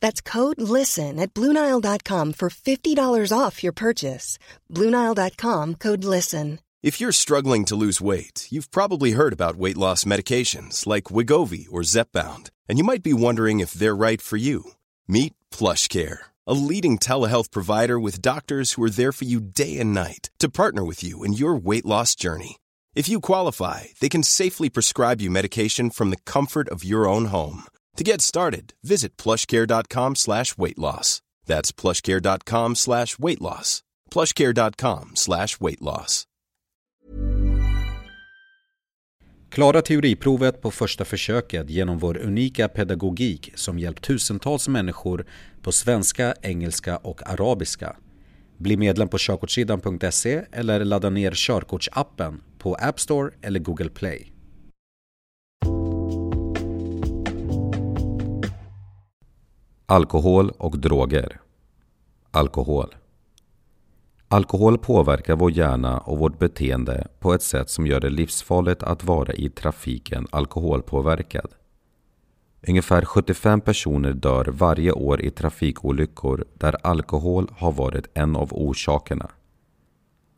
That's code LISTEN at Bluenile.com for $50 off your purchase. Bluenile.com code LISTEN. If you're struggling to lose weight, you've probably heard about weight loss medications like Wigovi or Zepbound, and you might be wondering if they're right for you. Meet PlushCare, a leading telehealth provider with doctors who are there for you day and night to partner with you in your weight loss journey. If you qualify, they can safely prescribe you medication from the comfort of your own home. To get started, visit plushcare.com slash weight loss. That's plushcare.com slash weight loss. plushcare.com slash weight loss. Klara teoriprovet på första försöket genom vår unika pedagogik som hjälpt tusentals människor på svenska, engelska och arabiska. Bli medlem på körkortssidan.se eller ladda ner körkortsappen på App Store eller Google Play. Alkohol och droger. Alkohol. Alkohol påverkar vår hjärna och vårt beteende på ett sätt som gör det livsfarligt att vara i trafiken alkoholpåverkad. Ungefär 75 personer dör varje år i trafikolyckor där alkohol har varit en av orsakerna.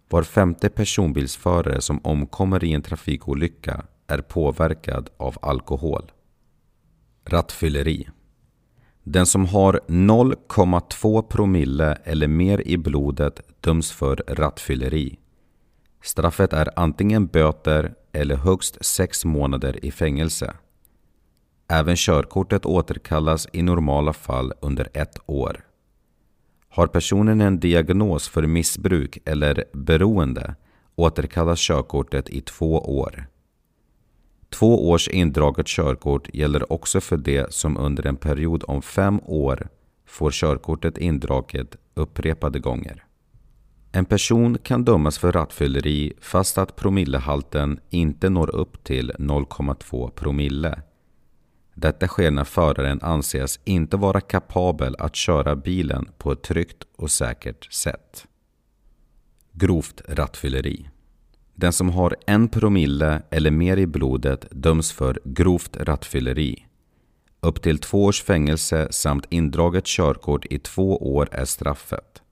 Var femte personbilsförare som omkommer i en trafikolycka är påverkad av alkohol. Rattfylleri den som har 0,2 promille eller mer i blodet döms för rattfylleri. Straffet är antingen böter eller högst sex månader i fängelse. Även körkortet återkallas i normala fall under ett år. Har personen en diagnos för missbruk eller beroende återkallas körkortet i två år. Två års indraget körkort gäller också för de som under en period om fem år får körkortet indraget upprepade gånger. En person kan dömas för rattfylleri fast att promillehalten inte når upp till 0,2 promille. Detta sker när föraren anses inte vara kapabel att köra bilen på ett tryggt och säkert sätt. Grovt rattfylleri den som har en promille eller mer i blodet döms för grovt rattfylleri. Upp till två års fängelse samt indraget körkort i två år är straffet.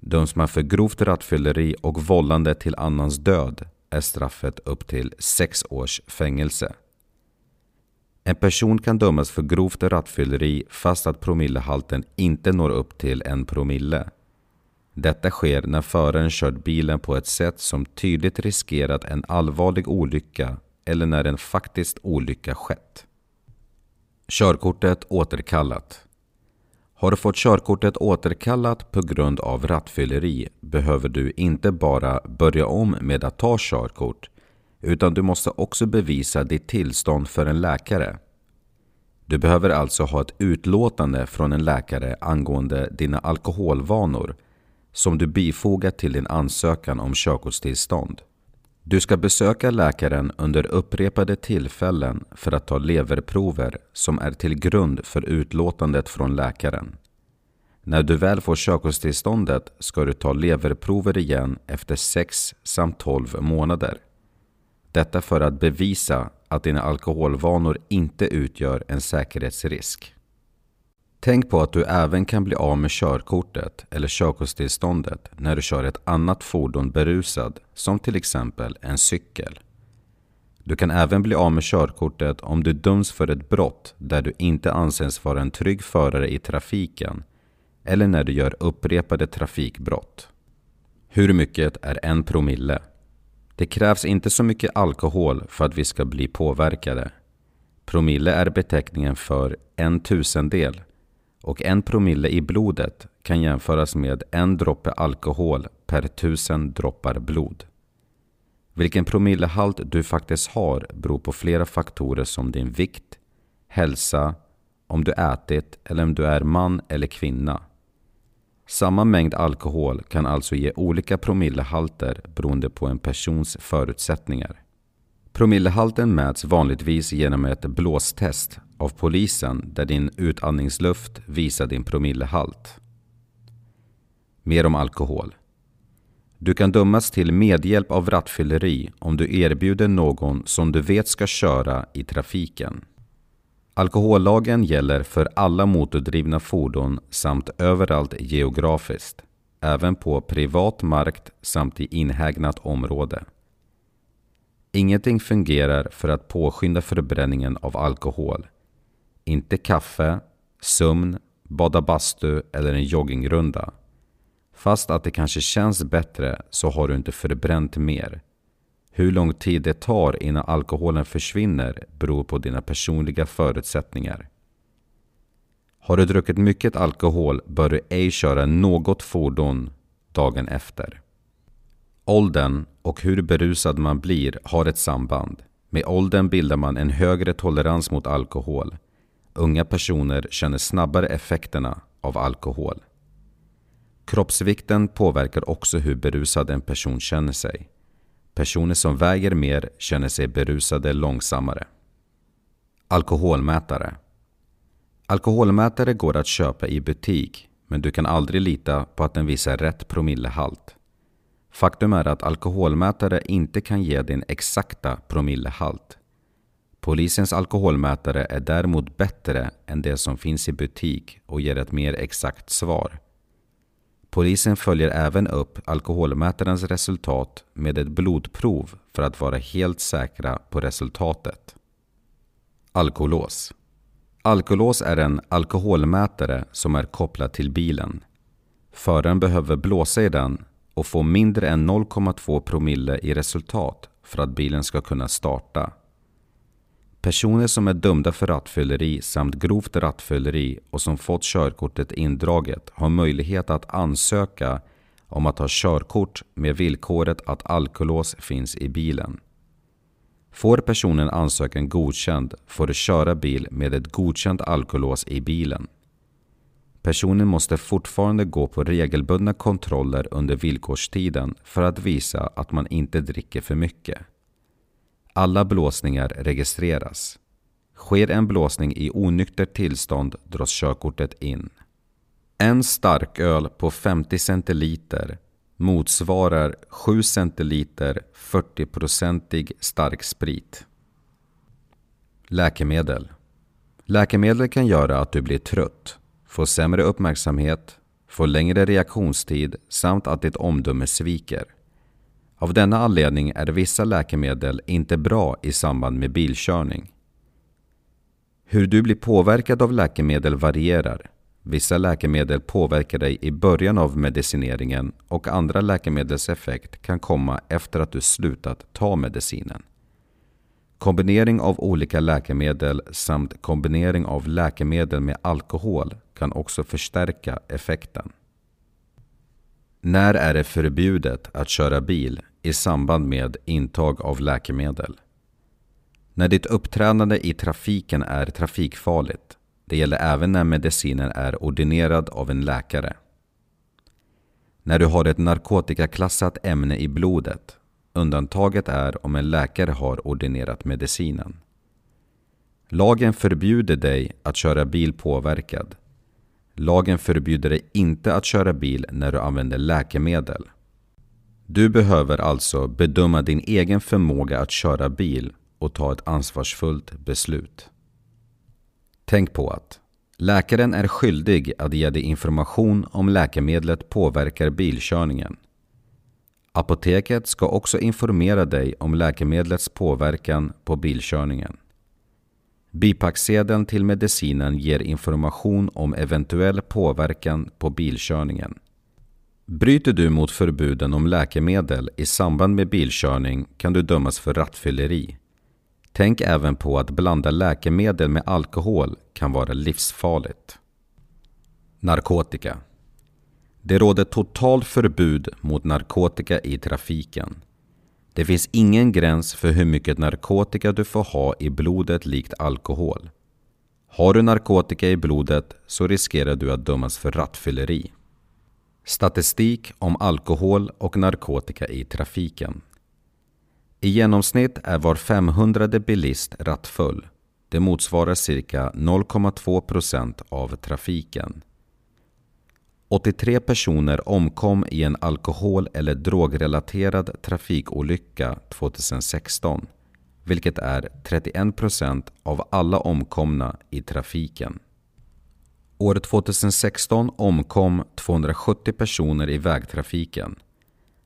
Döms man för grovt rattfylleri och vållande till annans död är straffet upp till sex års fängelse. En person kan dömas för grovt rattfylleri fast att promillehalten inte når upp till en promille. Detta sker när föraren kört bilen på ett sätt som tydligt riskerat en allvarlig olycka eller när en faktisk olycka skett. Körkortet återkallat. Har du fått körkortet återkallat på grund av rattfylleri behöver du inte bara börja om med att ta körkort utan du måste också bevisa ditt tillstånd för en läkare. Du behöver alltså ha ett utlåtande från en läkare angående dina alkoholvanor som du bifogat till din ansökan om körkortstillstånd. Du ska besöka läkaren under upprepade tillfällen för att ta leverprover som är till grund för utlåtandet från läkaren. När du väl får körkortstillståndet ska du ta leverprover igen efter 6 samt 12 månader. Detta för att bevisa att dina alkoholvanor inte utgör en säkerhetsrisk. Tänk på att du även kan bli av med körkortet eller körkortstillståndet när du kör ett annat fordon berusad, som till exempel en cykel. Du kan även bli av med körkortet om du döms för ett brott där du inte anses vara en trygg förare i trafiken eller när du gör upprepade trafikbrott. Hur mycket är en promille? Det krävs inte så mycket alkohol för att vi ska bli påverkade. Promille är beteckningen för en tusendel och en promille i blodet kan jämföras med en droppe alkohol per tusen droppar blod. Vilken promillehalt du faktiskt har beror på flera faktorer som din vikt, hälsa, om du ätit eller om du är man eller kvinna. Samma mängd alkohol kan alltså ge olika promillehalter beroende på en persons förutsättningar. Promillehalten mäts vanligtvis genom ett blåstest av polisen där din utandningsluft visar din promillehalt. Mer om alkohol. Du kan dömas till medhjälp av rattfylleri om du erbjuder någon som du vet ska köra i trafiken. Alkohollagen gäller för alla motordrivna fordon samt överallt geografiskt, även på privat mark samt i inhägnat område. Ingenting fungerar för att påskynda förbränningen av alkohol. Inte kaffe, sömn, bada bastu eller en joggingrunda. Fast att det kanske känns bättre så har du inte förbränt mer. Hur lång tid det tar innan alkoholen försvinner beror på dina personliga förutsättningar. Har du druckit mycket alkohol bör du ej köra något fordon dagen efter. Åldern och hur berusad man blir har ett samband. Med åldern bildar man en högre tolerans mot alkohol. Unga personer känner snabbare effekterna av alkohol. Kroppsvikten påverkar också hur berusad en person känner sig. Personer som väger mer känner sig berusade långsammare. Alkoholmätare Alkoholmätare går att köpa i butik men du kan aldrig lita på att den visar rätt promillehalt. Faktum är att alkoholmätare inte kan ge din exakta promillehalt. Polisens alkoholmätare är däremot bättre än det som finns i butik och ger ett mer exakt svar. Polisen följer även upp alkoholmätarens resultat med ett blodprov för att vara helt säkra på resultatet. Alkolås Alkolås är en alkoholmätare som är kopplad till bilen. Föraren behöver blåsa i den och få mindre än 0,2 promille i resultat för att bilen ska kunna starta. Personer som är dömda för rattfylleri samt grovt rattfylleri och som fått körkortet indraget har möjlighet att ansöka om att ha körkort med villkoret att alkolås finns i bilen. Får personen ansökan godkänd får du köra bil med ett godkänt alkolås i bilen. Personen måste fortfarande gå på regelbundna kontroller under villkorstiden för att visa att man inte dricker för mycket. Alla blåsningar registreras. Sker en blåsning i onyktert tillstånd dras körkortet in. En starköl på 50 centiliter motsvarar 7 centiliter 40-procentig starksprit. Läkemedel Läkemedel kan göra att du blir trött, får sämre uppmärksamhet, får längre reaktionstid samt att ditt omdöme sviker. Av denna anledning är vissa läkemedel inte bra i samband med bilkörning. Hur du blir påverkad av läkemedel varierar. Vissa läkemedel påverkar dig i början av medicineringen och andra läkemedels effekt kan komma efter att du slutat ta medicinen. Kombinering av olika läkemedel samt kombinering av läkemedel med alkohol kan också förstärka effekten. När är det förbjudet att köra bil i samband med intag av läkemedel? När ditt uppträdande i trafiken är trafikfarligt. Det gäller även när medicinen är ordinerad av en läkare. När du har ett narkotikaklassat ämne i blodet. Undantaget är om en läkare har ordinerat medicinen. Lagen förbjuder dig att köra bil påverkad. Lagen förbjuder dig inte att köra bil när du använder läkemedel. Du behöver alltså bedöma din egen förmåga att köra bil och ta ett ansvarsfullt beslut. Tänk på att Läkaren är skyldig att ge dig information om läkemedlet påverkar bilkörningen. Apoteket ska också informera dig om läkemedlets påverkan på bilkörningen. Bipacksedeln till medicinen ger information om eventuell påverkan på bilkörningen. Bryter du mot förbuden om läkemedel i samband med bilkörning kan du dömas för rattfylleri. Tänk även på att blanda läkemedel med alkohol kan vara livsfarligt. Narkotika det råder totalt förbud mot narkotika i trafiken. Det finns ingen gräns för hur mycket narkotika du får ha i blodet likt alkohol. Har du narkotika i blodet så riskerar du att dömas för rattfylleri. Statistik om alkohol och narkotika i trafiken. I genomsnitt är var 500 bilist rattfull. Det motsvarar cirka 0,2 procent av trafiken. 83 personer omkom i en alkohol eller drogrelaterad trafikolycka 2016, vilket är 31 procent av alla omkomna i trafiken. År 2016 omkom 270 personer i vägtrafiken.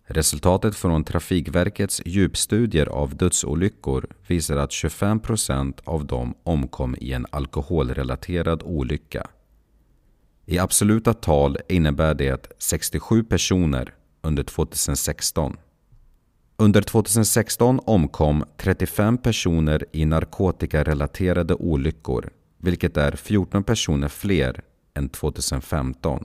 Resultatet från Trafikverkets djupstudier av dödsolyckor visar att 25 procent av dem omkom i en alkoholrelaterad olycka. I absoluta tal innebär det 67 personer under 2016. Under 2016 omkom 35 personer i narkotikarelaterade olyckor, vilket är 14 personer fler än 2015.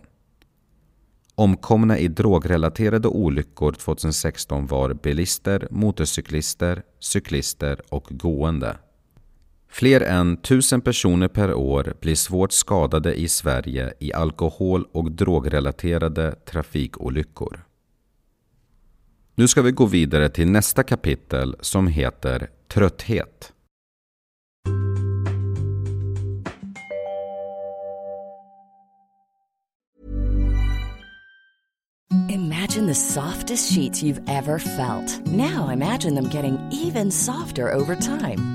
Omkomna i drogrelaterade olyckor 2016 var bilister, motorcyklister, cyklister och gående. Fler än 1000 personer per år blir svårt skadade i Sverige i alkohol och drogrelaterade trafikolyckor. Nu ska vi gå vidare till nästa kapitel som heter Trötthet. Imagine the softest sheets you've ever felt. Now imagine them getting even softer over time.